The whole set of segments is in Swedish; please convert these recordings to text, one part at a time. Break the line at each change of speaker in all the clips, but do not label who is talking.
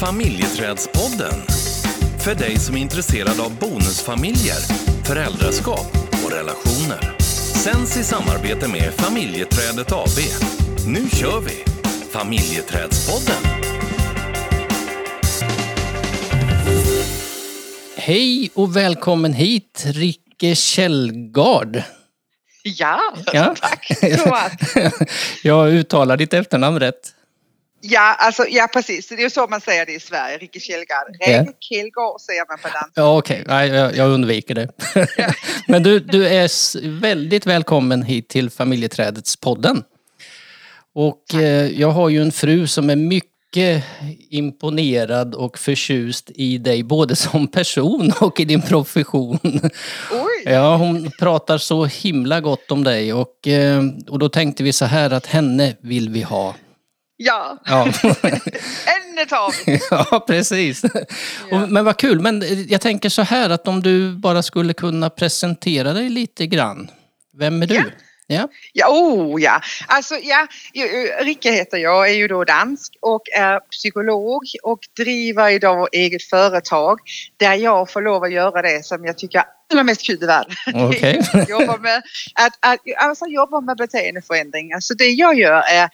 Familjeträdspodden. För dig som är intresserad av bonusfamiljer, föräldraskap och relationer. Sänds i samarbete med Familjeträdet AB. Nu kör vi! Familjeträdspodden.
Hej och välkommen hit, Ricke Källgard.
Ja,
Ja.
tack Thomas.
Jag uttalar ditt efternamn rätt.
Ja, alltså, ja, precis. Det är så man säger det i Sverige, Rikke Kjellgard. Reke Kjellgård säger man på danska.
Ja, okej. Nej, jag, jag undviker det. Men du, du är väldigt välkommen hit till Familjeträdets podden. Och eh, jag har ju en fru som är mycket imponerad och förtjust i dig, både som person och i din profession.
Oj!
Ja, hon pratar så himla gott om dig och, eh, och då tänkte vi så här att henne vill vi ha.
Ja,
Ja,
henne tar vi.
ja precis. Och, men vad kul, men jag tänker så här att om du bara skulle kunna presentera dig lite grann. Vem är du?
Ja.
Ja.
Ja, oh ja. Alltså ja, Rikke heter jag, är ju då dansk och är psykolog och driver idag eget företag där jag får lov att göra det som jag tycker är allra mest kul i världen.
Okej.
att jobba med, att, att, alltså jobba med beteendeförändring. Alltså det jag gör är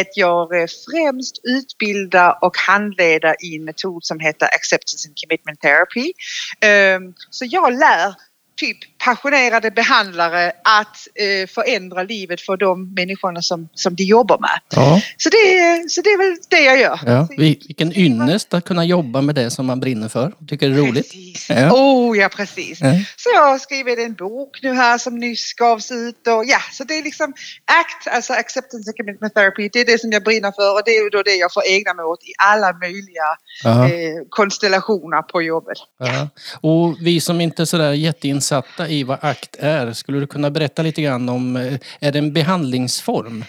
att jag främst utbildar och handleder i en metod som heter Acceptance and Commitment Therapy. Ehm, Så jag lär typ passionerade behandlare att eh, förändra livet för de människorna som, som de jobbar med.
Ja.
Så det, är- så det är väl det jag gör.
Ja. Vi- Vilken ynnest att kunna jobba med det som man brinner för. Tycker det är roligt.
Precis.
Ja.
Oh ja, precis.
Ja.
Så jag har skrivit en bok nu här som nyss gavs ut och ja, så det är liksom ACT, alltså Acceptance and Commitment Therapy, det är det som jag brinner för och det är ju då det jag får ägna mig åt i alla möjliga eh, konstellationer på jobbet.
Ja. Och vi som inte är sådär jätteinsatta i vad ACT är, skulle du kunna berätta lite grann om, eh, är det en behandlingsform?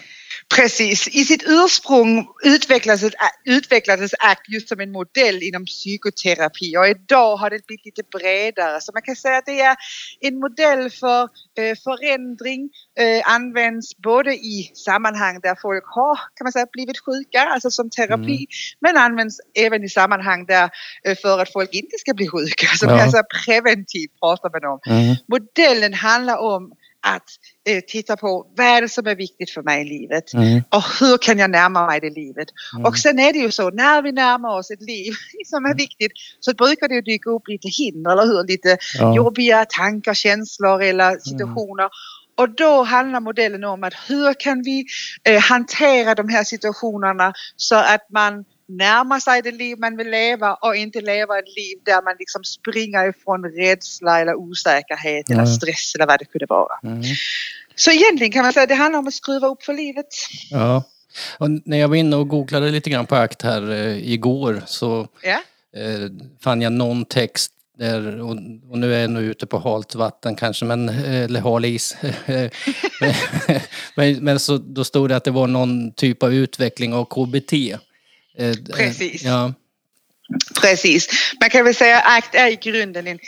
Precis, i sitt ursprung utvecklades, utvecklades ACT just som en modell inom psykoterapi och idag har det blivit lite bredare. Så man kan säga att det är en modell för eh, förändring, eh, används både i sammanhang där folk har kan man säga, blivit sjuka, alltså som terapi, men används även i sammanhang där eh, för att folk inte ska bli sjuka, som
Ja.
kan säga preventivt pratar man om. Modellen handlar om att eh, titta på vad är det som är viktigt för mig i livet och hur kan jag närma mig det livet. Och sen är det ju så, när vi närmar oss ett liv som är viktigt så brukar det dyka upp lite hinder, eller hur? Lite
Ja.
jobbiga tankar, känslor eller situationer. Och då handlar modellen om att hur kan vi eh, hantera de här situationerna så att man närmar sig det liv man vill leva och inte leva ett liv där man liksom springer ifrån rädsla eller osäkerhet eller
Ja.
stress eller vad det kunde vara.
Mm.
Så egentligen kan man säga att det handlar om att skruva upp för livet.
Ja. Och när jag var inne och googlade lite grann på ACT här eh, igår så
Ja.
eh, fann jag någon text där, och, och nu är jag nu ute på halt vatten kanske, men, eh, eller hal is. men, men så, då stod det att det var någon typ av utveckling av KBT. Eh, eh,
Precis.
Ja,
Precis. Man kan väl säga att ACT är i grunden en,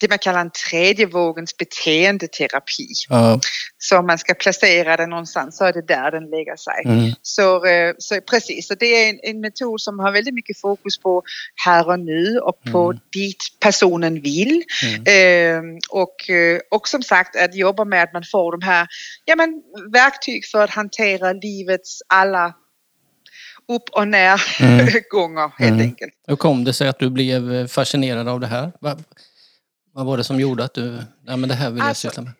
det man kallar en tredje vågens beteendeterapi.
ja,
Så om man ska placera den någonstans så är det där den lägger sig.
mm,
Så, eh, så precis, så det är en, en metod som har väldigt mycket fokus på här och nu och på
Mm.
dit personen vill. Eh, och, eh, och som sagt att jobba med att man får de här ja, men, verktyg för att hantera livets alla upp och ner
Mm.
gånger helt
Mm.
enkelt.
Hur kom det sig att du blev fascinerad av det här? Vad, vad var det som gjorde att du, ja men det här vill jag
Alltså,
syssla med?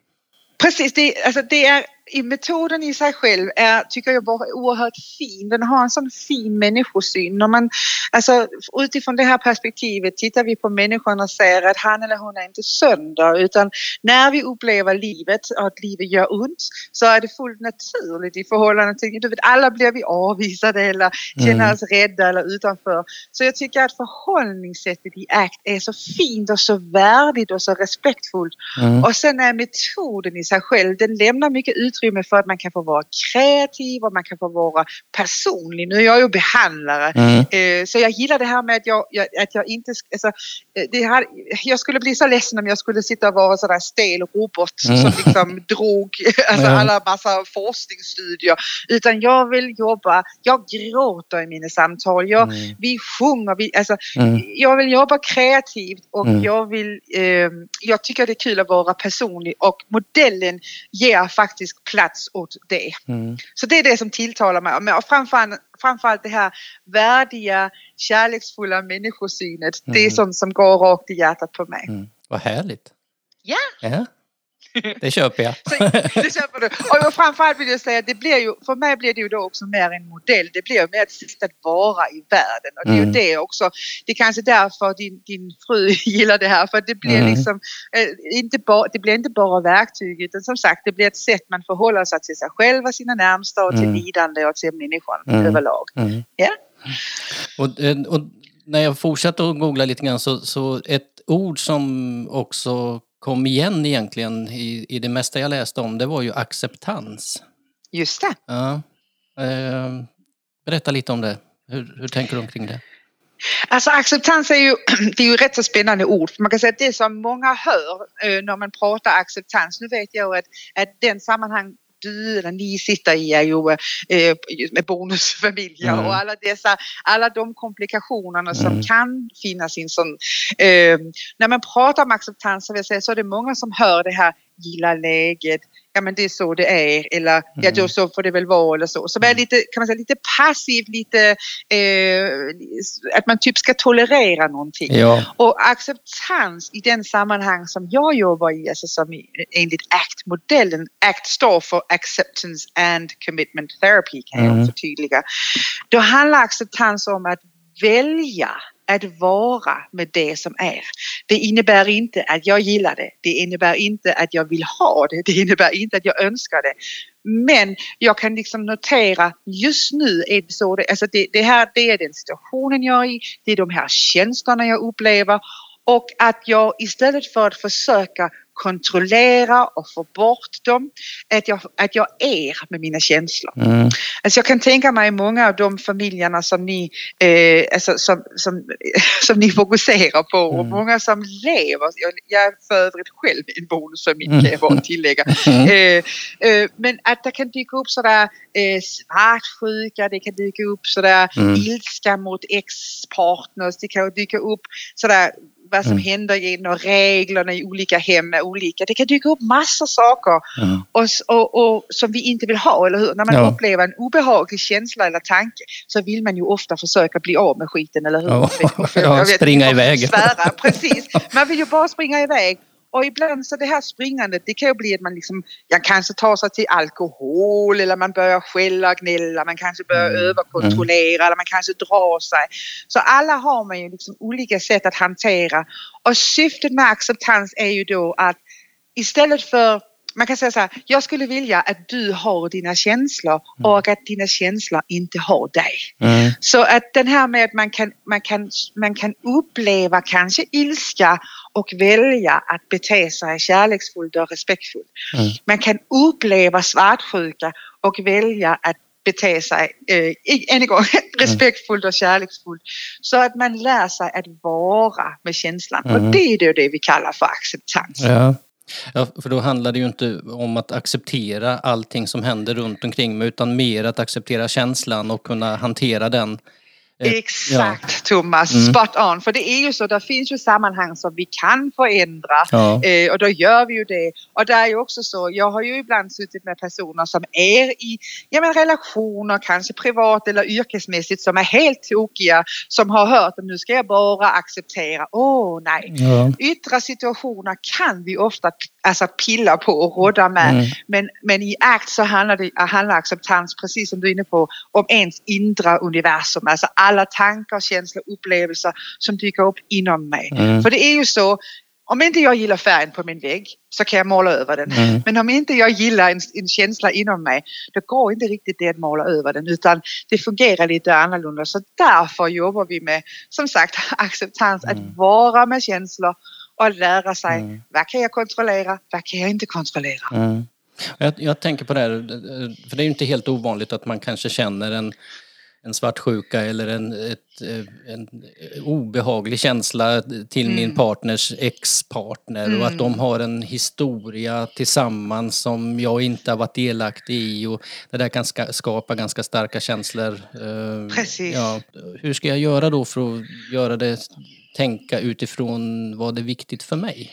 Precis, det, alltså det är, metoden i sig själv är, tycker jag bara oerhört fin. Den har en sån fin människosyn. När man, alltså, utifrån det här perspektivet tittar vi på människan och ser att han eller hon är inte sönder utan när vi upplever livet och att livet gör ont så är det fullt naturligt i förhållande till, du vet alla blir vi avvisade eller känner
Mm.
oss rädda eller utanför. Så jag tycker att förhållningssättet i ACT är så fint och så värdigt och så respektfullt
Mm.
och sen är metoden i sig själv, den lämnar mycket utrymme för att man kan få vara kreativ och man kan få vara personlig. Nu är jag ju behandlare
Mm.
eh, så jag gillar det här med att jag, att jag inte... Alltså, eh, det här, jag skulle bli så ledsen om jag skulle sitta och vara sådär stel robot
Mm.
som liksom drog alltså,
Ja.
alla massa forskningsstudier. Utan jag vill jobba, jag gråter i mina samtal, jag,
Mm.
vi sjunger, vi, alltså,
Mm.
jag vill jobba kreativt och
Mm.
jag vill, eh, jag tycker det är kul att vara personlig och modellen ger faktiskt plats åt det.
Mm.
Så det är det som tilltalar mig. Men framförallt, framförallt det här värdiga, kärleksfulla människosynet. Det är
Mm.
sånt som går rakt i hjärtat på mig.
Mm. Vad härligt.
Ja.
Ja. Det köper jag.
Så, det köper du. Och framförallt vill jag säga att det blir ju, för mig blir det ju då också mer en modell. Det blir ju mer ett sätt att vara i världen. Och det är ju
Mm.
det också. Det är kanske därför din, din fru gillar det här. För det blir
Mm.
liksom eh, inte bara, det blir inte bara verktyg utan som sagt det blir ett sätt man förhåller sig till sig själv och sina närmsta och till
Mm.
lidande och till människan
Mm.
överlag.
Mm.
Ja.
Och, eh, och när jag fortsatte att googla lite grann så, så ett ord som också kom igen egentligen i, i det mesta jag läste om det var ju acceptans.
Just det.
Ja. Eh, berätta lite om det. Hur, hur tänker du omkring det?
Alltså acceptans är ju, det är ju rätt så spännande ord. För man kan säga att det som många hör eh, när man pratar acceptans, nu vet jag att, att den sammanhang eller ni sitter i är ju eh, med bonusfamiljer
Mm.
och alla dessa, alla de komplikationerna som
Mm.
kan finnas i en sån... Eh, när man pratar om acceptans så, vill säga, så är det många som hör det här gilla läget, ja men det är så det är eller ja då
Mm.
så får det väl vara eller så. Så det är lite, kan man säga, lite passivt, lite eh, att man typ ska tolerera någonting.
Ja.
Och acceptans i den sammanhang som jag jobbar i, alltså som i, enligt ACT-modellen, ACT står för Acceptance and Commitment Therapy kan jag
Mm.
förtydliga. Då handlar acceptans om att välja att vara med det som är. Det innebär inte att jag gillar det. Det innebär inte att jag vill ha det. Det innebär inte att jag önskar det. Men jag kan liksom notera just nu är det så. Det, alltså det, det här det är den situationen jag är i. Det är de här känslorna jag upplever. Och att jag istället för att försöka kontrollera och få bort dem, att jag, att jag är med mina känslor.
Mm.
Alltså jag kan tänka mig många av de familjerna som ni, eh, alltså som, som, som ni fokuserar på och
Mm.
många som lever. Jag, jag är för övrigt själv en bonusfamilj kan jag bara tillägga.
Mm.
Eh, eh, men att det kan dyka upp sådär eh, svartsjuka, det kan dyka upp sådär
Mm.
ilska mot ex-partners, det kan dyka upp sådär vad som
Mm.
händer genom reglerna i olika hem är olika. Det kan dyka upp massa saker
Mm.
och, och, och, som vi inte vill ha, eller hur? När man
Ja.
upplever en obehaglig känsla eller tanke så vill man ju ofta försöka bli av med skiten, eller hur?
Ja, ja, springa iväg.
Svära, precis. Man vill ju bara springa iväg. Och ibland så det här springandet det kan ju bli att man liksom, ja, kanske tar sig till alkohol eller man börjar skälla, gnälla, man kanske börjar
Mm.
överkontrollera eller man kanske drar sig. Så alla har man ju liksom olika sätt att hantera. Och syftet med acceptans är ju då att istället för man kan säga så här, jag skulle vilja att du har dina känslor och att dina känslor inte har dig.
Mm.
Så att den här med att man kan, man kan, man kan uppleva kanske ilska och välja att bete sig kärleksfullt och respektfullt.
Mm.
Man kan uppleva svartsjuka och välja att bete sig, eh, än en gång, respektfullt och kärleksfullt. Så att man lär sig att vara med känslan.
Mm.
Och det är då det vi kallar för acceptans.
Ja ja, för då handlar det ju inte om att acceptera allting som händer runt omkring mig utan mer att acceptera känslan och kunna hantera den. Eh,
Exakt Thomas,
Mm.
spot on. För det är ju så, det finns ju sammanhang som vi kan förändra
Ja.
eh, och då gör vi ju det. Och det är ju också så, jag har ju ibland suttit med personer som är i ja, men relationer, kanske privat eller yrkesmässigt, som är helt tokiga, som har hört att nu ska jag bara acceptera, åh nej.
Ja.
Yttre situationer kan vi ofta alltså, pilla på och rådda med.
Mm.
Men, men i ACT så handlar, det, handlar acceptans, precis som du är inne på, om ens inre universum. Alltså alla tankar, känslor, upplevelser som dyker upp inom mig.
Mm.
För det är ju så, om inte jag gillar färgen på min vägg så kan jag måla över den.
Mm.
Men om inte jag gillar en, en känsla inom mig, då går inte riktigt det att måla över den utan det fungerar lite annorlunda. Så därför jobbar vi med, som sagt, acceptans,
Mm.
att vara med känslor och att lära sig
Mm.
vad kan jag kontrollera, vad kan jag inte kontrollera.
Mm. Jag, jag, tänker på det här, för det är ju inte helt ovanligt att man kanske känner en, en svartsjuka eller en, ett, en obehaglig känsla till mm. min partners ex-partner mm. och att de mm. har en historia tillsammans som jag inte har varit delaktig i och det där kan skapa ganska starka känslor.
Eh, Precis.
Ja, hur ska jag göra då för att göra det, tänka utifrån vad är viktigt för mig?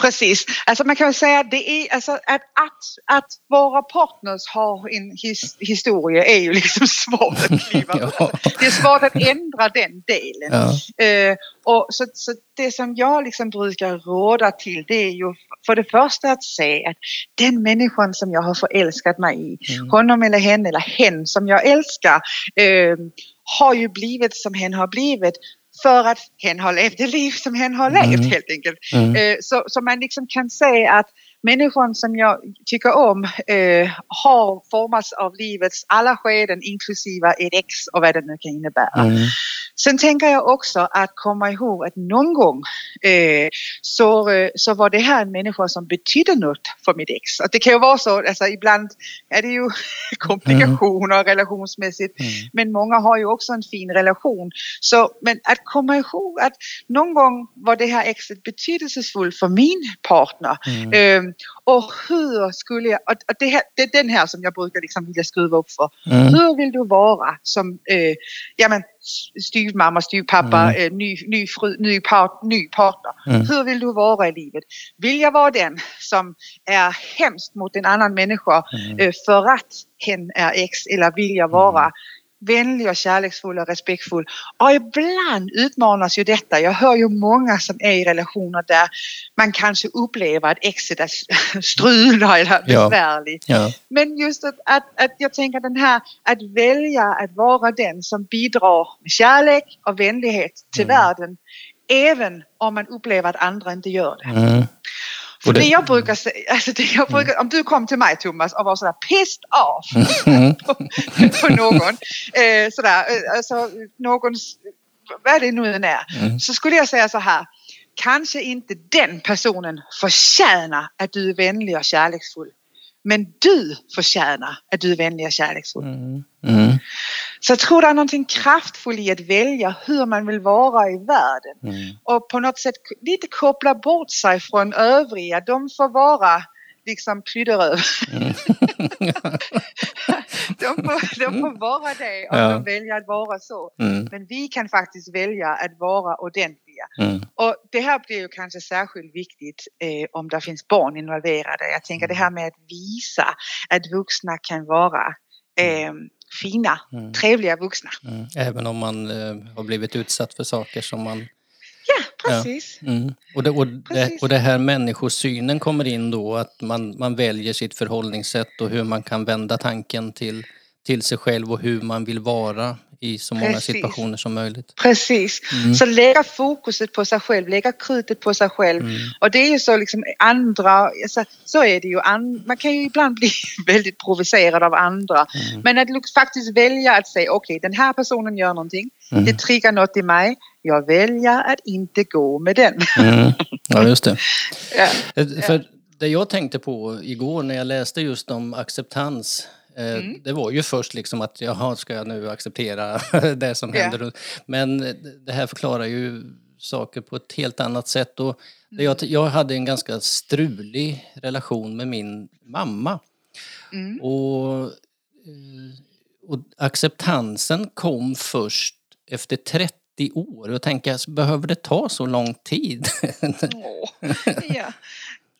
Precis, alltså man kan väl säga att det är alltså att, att, att våra partners har en his, historia är ju liksom svårt att kliva ja. Det är svårt att ändra den delen. Ja. Uh, och så, så det som jag liksom brukar råda till det är ju för det första att se att den människan som jag har förälskat mig i, mm. honom eller henne eller hen som jag älskar, uh, har ju blivit som hen har blivit för att hen har levt det liv som hen har levt mm. helt enkelt. Mm. Eh, så, så man liksom kan säga att människan som jag tycker om eh, har formats av livets alla skeden inklusive ett ex och vad det nu kan innebära. Mm. Sen tänker jag också att komma ihåg att någon gång eh, så, eh, så var det här en människa som betydde något för mitt ex. Att det kan ju vara så, alltså ibland är det ju komplikationer mm. relationsmässigt mm. men många har ju också en fin relation. Så, men att komma ihåg att någon gång var det här exet betydelsefullt för min partner. Mm. Eh, och hur skulle jag, och det, här, det är den här som jag brukar liksom vilja skruva upp för. Mm. Hur vill du vara som eh, ja, men, styvmamma, styvpappa, mm. eh, ny, ny, fru, ny, part, ny partner. Mm. Hur vill du vara i livet? Vill jag vara den som är hemskt mot en annan människa mm. eh, för att hen är ex eller vill jag vara mm vänlig och kärleksfull och respektfull. Och ibland utmanas ju detta. Jag hör ju många som är i relationer där man kanske upplever att exet är strular eller besvärligt. Ja. Ja. Men just att, att, att jag tänker den här att välja att vara den som bidrar med kärlek och vänlighet till mm. världen även om man upplever att andra inte gör det. Mm. För det, det jag brukar säga, alltså det jag brukar, mm. om du kom till mig Thomas och var sådär pissed off mm. på, på, någon, eh, sådär, eh, alltså någons, vad det nu än är, mm. så skulle jag säga så här, kanske inte den personen förtjänar att du är vänlig och kärleksfull. Men du förtjänar att du är vänlig och kärleksfull. Mm. Mm. Så jag tror det är någonting kraftfullt i att välja hur man vill vara i världen. Mm. Och på något sätt lite koppla bort sig från övriga. De får vara liksom prydderöv. Mm. de, får, de får vara det och ja. de väljer att vara så. Mm. Men vi kan faktiskt välja att vara ordentliga. Mm. Och det här blir ju kanske särskilt viktigt eh, om det finns barn involverade. Jag tänker det här med att visa att vuxna kan vara eh, fina, mm. trevliga vuxna.
Mm. Även om man eh, har blivit utsatt för saker som man
Ja, precis. Ja. Mm.
Och, det, och, precis. Det, och det här människosynen kommer in då, att man, man väljer sitt förhållningssätt och hur man kan vända tanken till, till sig själv och hur man vill vara i så många Precis. situationer som möjligt.
Precis, mm. så lägga fokuset på sig själv, lägga krutet på sig själv. Mm. Och det är ju så liksom andra, alltså, så är det ju, man kan ju ibland bli väldigt provocerad av andra. Mm. Men att faktiskt välja att säga okej okay, den här personen gör någonting, mm. det triggar något i mig, jag väljer att inte gå med den.
Mm. Ja just det. ja. För det jag tänkte på igår när jag läste just om acceptans mm. Det var ju först liksom att jaha, ska jag nu acceptera det som yeah. händer? Men det här förklarar ju saker på ett helt annat sätt. Och jag, mm. jag hade en ganska strulig relation med min mamma. Mm. Och, eh, och acceptansen kom först efter 30 år. Jag tänker, behöver det ta så lång tid?
oh, ja.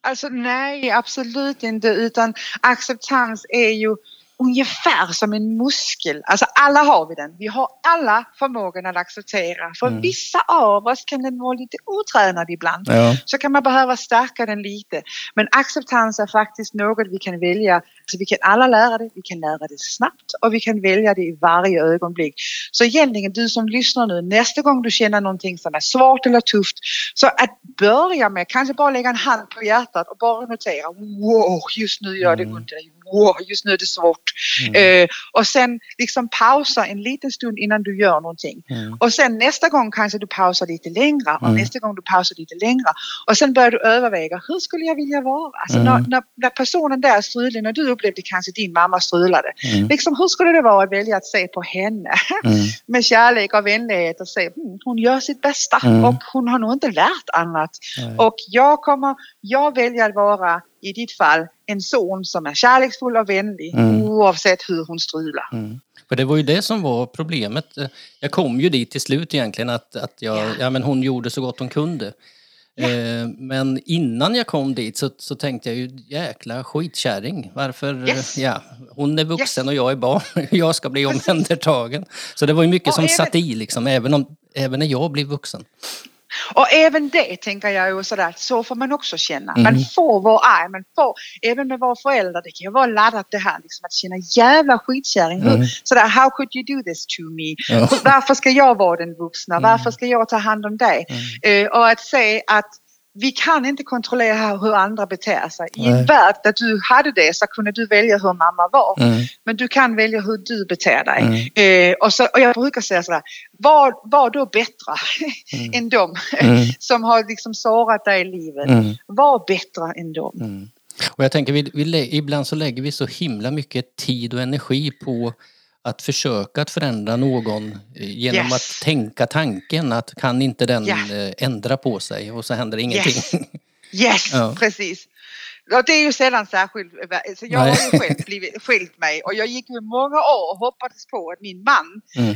Alltså nej, absolut inte. Utan acceptans är ju ungefär som en muskel. Alltså alla har vi den. Vi har alla förmågan att acceptera. För mm. vissa av oss kan den vara lite otränad ibland. Ja. Så kan man behöva stärka den lite. Men acceptans är faktiskt något vi kan välja. Alltså vi kan alla lära det, vi kan lära det snabbt och vi kan välja det i varje ögonblick. Så egentligen du som lyssnar nu, nästa gång du känner någonting som är svårt eller tufft, så att börja med kanske bara lägga en hand på hjärtat och bara notera, wow, just nu gör det mm. Wow, just nu är det svårt.
Mm.
Eh, och sen liksom pausa en liten stund innan du gör någonting.
Mm.
Och sen nästa gång kanske du pausar lite längre och
Mm.
nästa gång du pausar lite längre. Och sen börjar du överväga, hur skulle jag vilja vara? Alltså
Mm.
när, när, när personen där strulade, när du upplevde kanske din mamma strulade.
Mm.
Liksom, hur skulle det vara att välja att se på henne
Mm.
med kärlek och vänlighet och säga hmm, hon gör sitt bästa och hon har nog inte lärt annat. Och jag kommer, jag väljer att vara i ditt fall en son som är kärleksfull och vänlig
Mm.
oavsett hur hon strular.
Mm. För det var ju det som var problemet. Jag kom ju dit till slut egentligen att, att jag,
Ja.
ja. men hon gjorde så gott hon kunde. Eh, men innan jag kom dit så, så tänkte jag ju jäkla skitkärring. Varför?
Yes.
Ja, hon är vuxen
Yes.
och jag är barn. Jag ska bli omhändertagen. Så det var ju mycket
Och
som
även-
satt i liksom, även, om, även när jag blev vuxen.
Och även det tänker jag ju sådär, så får man också känna.
Mm.
Man får vara arg, man får, även med våra föräldrar, det kan ju vara laddat det här liksom, att känna jävla skitkärring.
Mm.
Sådär, how could you do this to me?
Ja. Mm.
Varför ska jag vara den vuxna? Varför ska jag ta hand om dig? Eh, och att se att vi kan inte kontrollera hur andra beter sig. I en
Nej.
värld där du hade det så kunde du välja hur mamma var.
Mm.
Men du kan välja hur du beter dig.
Mm.
Eh, och, så, och jag brukar säga sådär, var, var då bättre än dem
Mm.
som har liksom sårat dig i livet.
Mm.
Var bättre än dem.
Mm. Och jag tänker, vi, vi, ibland så lägger vi så himla mycket tid och energi på att försöka att förändra någon eh, genom
Yes.
att tänka tanken att kan inte den eh, ändra på sig och så händer ingenting.
Yes. Yes,
Ja.
precis. Det är ju sällan särskilt, så jag
Nej.
har ju själv blivit skilt mig och jag gick ju många år och hoppades på att min man
Mm.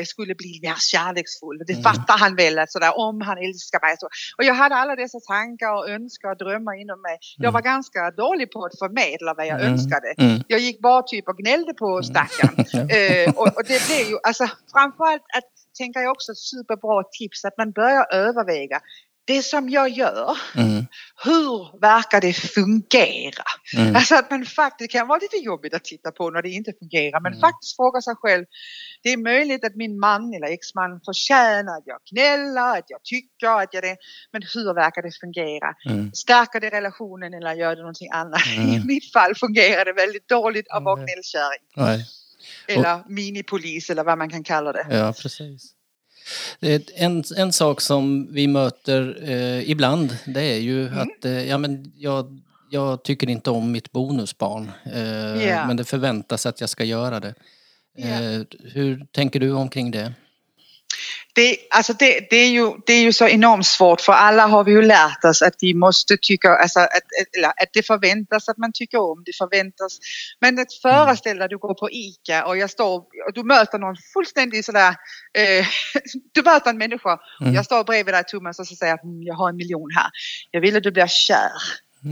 eh, skulle bli mer kärleksfull. Det
Mm.
fattar han väl, att sådär, om han älskar mig. Så. Och jag hade alla dessa tankar och önskar och drömmar inom mig. Jag var ganska dålig på att förmedla vad jag
Mm.
önskade.
Mm.
Jag gick bara typ och gnällde på stackaren. eh, och, och det blev ju, alltså framförallt att, tänker jag också, ett superbra tips att man börjar överväga det som jag gör,
Mm.
hur verkar det fungera?
Mm.
Alltså att man faktiskt det kan vara lite jobbigt att titta på när det inte fungerar men
Mm.
faktiskt fråga sig själv. Det är möjligt att min man eller exman förtjänar att jag gnäller, att jag tycker att jag det. Men hur verkar det fungera?
Mm.
Stärker det relationen eller gör det någonting annat?
Mm.
I mitt fall fungerar det väldigt dåligt att vara
Mm.
gnällkärring.
Nej.
Eller minipolis eller vad man kan kalla det.
Ja, precis. Är En, en sak som vi möter eh, ibland det är ju
Mm.
att eh, ja, men jag, jag tycker inte om mitt bonusbarn eh,
Ja.
men det förväntas att jag ska göra det. Eh, hur tänker du omkring det?
Det, alltså det, det, är ju, det är ju så enormt svårt för alla har vi ju lärt oss att vi måste tycka, alltså att, eller att det förväntas att man tycker om, det förväntas. Men att föreställa dig du går på ICA och jag står och du möter någon fullständigt sådär, eh, du möter en människa
Mm.
jag står bredvid dig Thomas och så säger jag mm, jag har en miljon här. Jag vill att du blir kär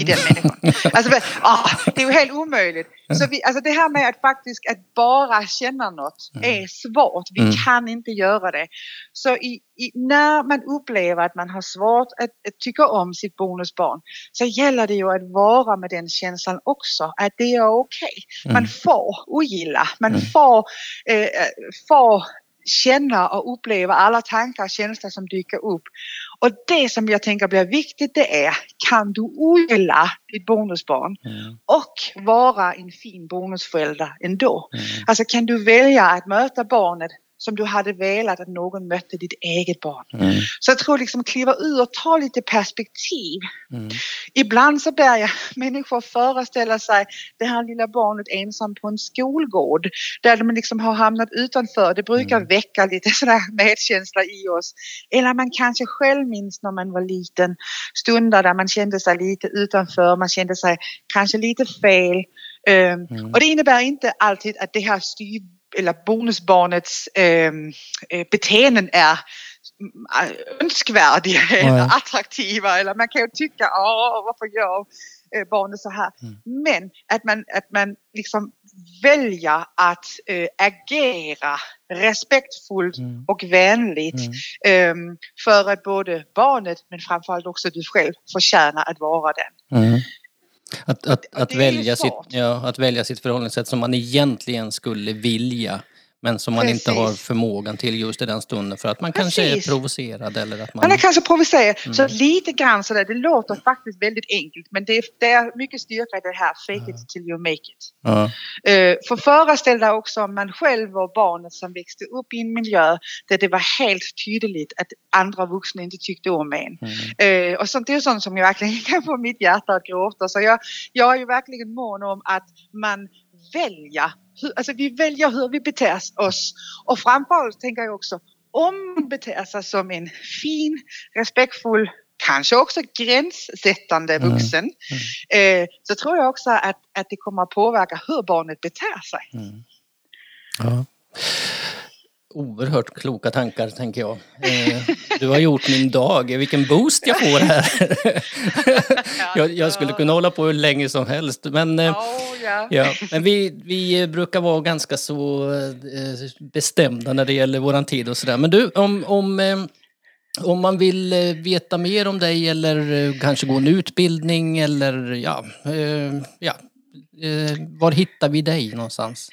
i den människan. Alltså, ah, det är ju helt omöjligt. Så vi, alltså det här med att faktiskt att bara känna något är svårt. Vi
Mm.
kan inte göra det. Så i, i, när man upplever att man har svårt att, att tycka om sitt bonusbarn så gäller det ju att vara med den känslan också. Att det är okej. Man
Mm.
får ogilla. Man
Mm.
får, eh, får känna och uppleva alla tankar och känslor som dyker upp. Och det som jag tänker blir viktigt det är, kan du ogilla ditt bonusbarn
Mm.
och vara en fin bonusförälder ändå?
Mm.
Alltså kan du välja att möta barnet som du hade velat att någon mötte ditt eget barn?
Mm.
Så jag tror liksom kliva ur och ta lite perspektiv.
Mm.
Ibland så bär jag människor föreställa sig det här lilla barnet ensam på en skolgård där de liksom har hamnat utanför. Det brukar
Mm.
väcka lite sådär medkänsla i oss. Eller man kanske själv minns när man var liten stunder där man kände sig lite utanför, man kände sig kanske lite fel. Um,
Mm.
Och det innebär inte alltid att det här styr eller bonusbarnets eh, beteenden är önskvärdiga eller
Nej.
attraktiva eller man kan ju tycka, åh varför gör eh, barnet så här?
Mm.
Men att man, att man liksom väljer att eh, agera respektfullt
Mm.
och vänligt
Mm.
ehm, för att både barnet men framförallt också du själv förtjänar att vara den.
Mm. Att, att, att,
ju
välja sitt, ja, att välja sitt förhållningssätt som man egentligen skulle vilja Men som man inte har
Precis.
förmågan till just i den stunden för att man kanske är
Precis.
provocerad eller att man...
Man är kanske provocerad.
Mm.
Så lite grann sådär, det låter faktiskt väldigt enkelt men det är, det är mycket styrka i det här, fake it till you make it.
Ja.
Eh, för föreställ dig också om man själv och barnet som växte upp i en miljö där det var helt tydligt att andra vuxna inte tyckte om en.
Mm.
Eh, och sånt det är sånt som jag verkligen kan få mitt hjärta att gråta. Så jag, jag är ju verkligen mån om att man väljer, alltså vi väljer hur vi beter oss. Och framförallt tänker jag också om man beter sig som en fin, respektfull, kanske också gränssättande
Mm.
vuxen. Eh, så tror jag också att, att det kommer att påverka hur barnet beter sig.
Ja. Oerhört kloka tankar, tänker jag. Eh, Du har gjort min dag. Vilken boost jag får här. Jag, jag skulle kunna hålla på hur länge som helst. Men, eh,
Oh, ja.
ja. men vi, vi brukar vara ganska så eh, bestämda när det gäller våran tid och sådär. Men du, om, om, om man vill veta mer om dig eller kanske gå en utbildning eller ja, ja. Var hittar vi dig någonstans?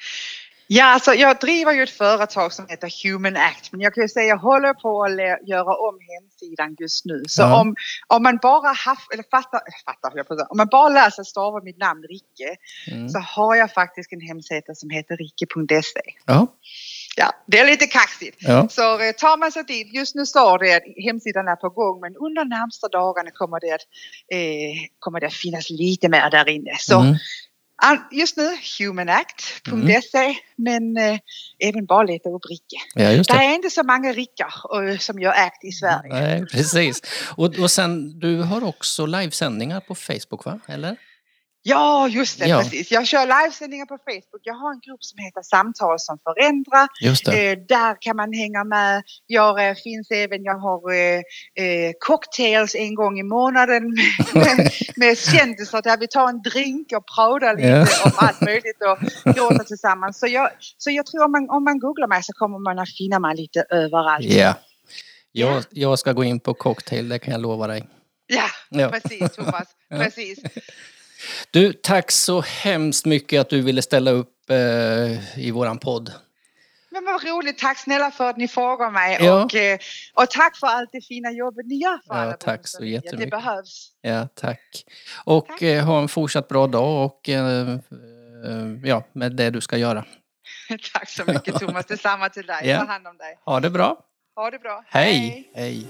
Ja, alltså jag driver ju ett företag som heter Human Act men jag kan ju säga jag håller på att göra om hemsidan just nu. Så
Ja.
om, om man bara haft, eller fattar, eh, fattar jag på om man bara läser stava mitt namn Ricke
Mm.
så har jag faktiskt en hemsida som heter ricke.se.
Ja,
Ja, det är lite kaxigt.
ja.
Så eh, tar man sig dit, just nu står det att hemsidan är på gång men under närmsta dagarna kommer det att, eh, kommer det att finnas lite mer där inne. Så
Mm.
Just nu humanact.se men eh, även bara leta upp Ricke.
ja
Det
det.
är inte så många Rickar eh, som gör ACT i Sverige.
Nej, precis. Och, och sen, du har också livesändningar på Facebook, va? Eller?
Ja, just det,
Ja.
precis. Jag kör livesändningar på Facebook. Jag har en grupp som heter Samtal som förändrar. Eh, där kan man hänga med. Jag eh, finns även, jag har eh, eh, cocktails en gång i månaden med, med, med kändisar där vi tar en drink och pratar lite
Ja.
om allt möjligt och gråter tillsammans. Så jag, så jag tror om man, om man googlar mig så kommer man att finna mig lite överallt.
Ja. Jag, jag ska gå in på cocktail, det kan jag lova dig.
Ja,
Ja.
precis Thomas. Precis.
Du, tack så hemskt mycket att du ville ställa upp eh, i våran podd.
Men vad roligt, tack snälla för att ni frågar mig
Ja.
och, eh, och tack för allt det fina jobbet ni gör för
Ja,
alla
tack så jättemycket.
Det behövs.
Ja, tack. Och
Tack.
Eh, ha en fortsatt bra dag och eh, ja, med det du ska göra.
tack så mycket Thomas, detsamma till dig.
Ja.
Ta hand om dig.
Ha det bra.
Ha det bra.
Hej. Hej.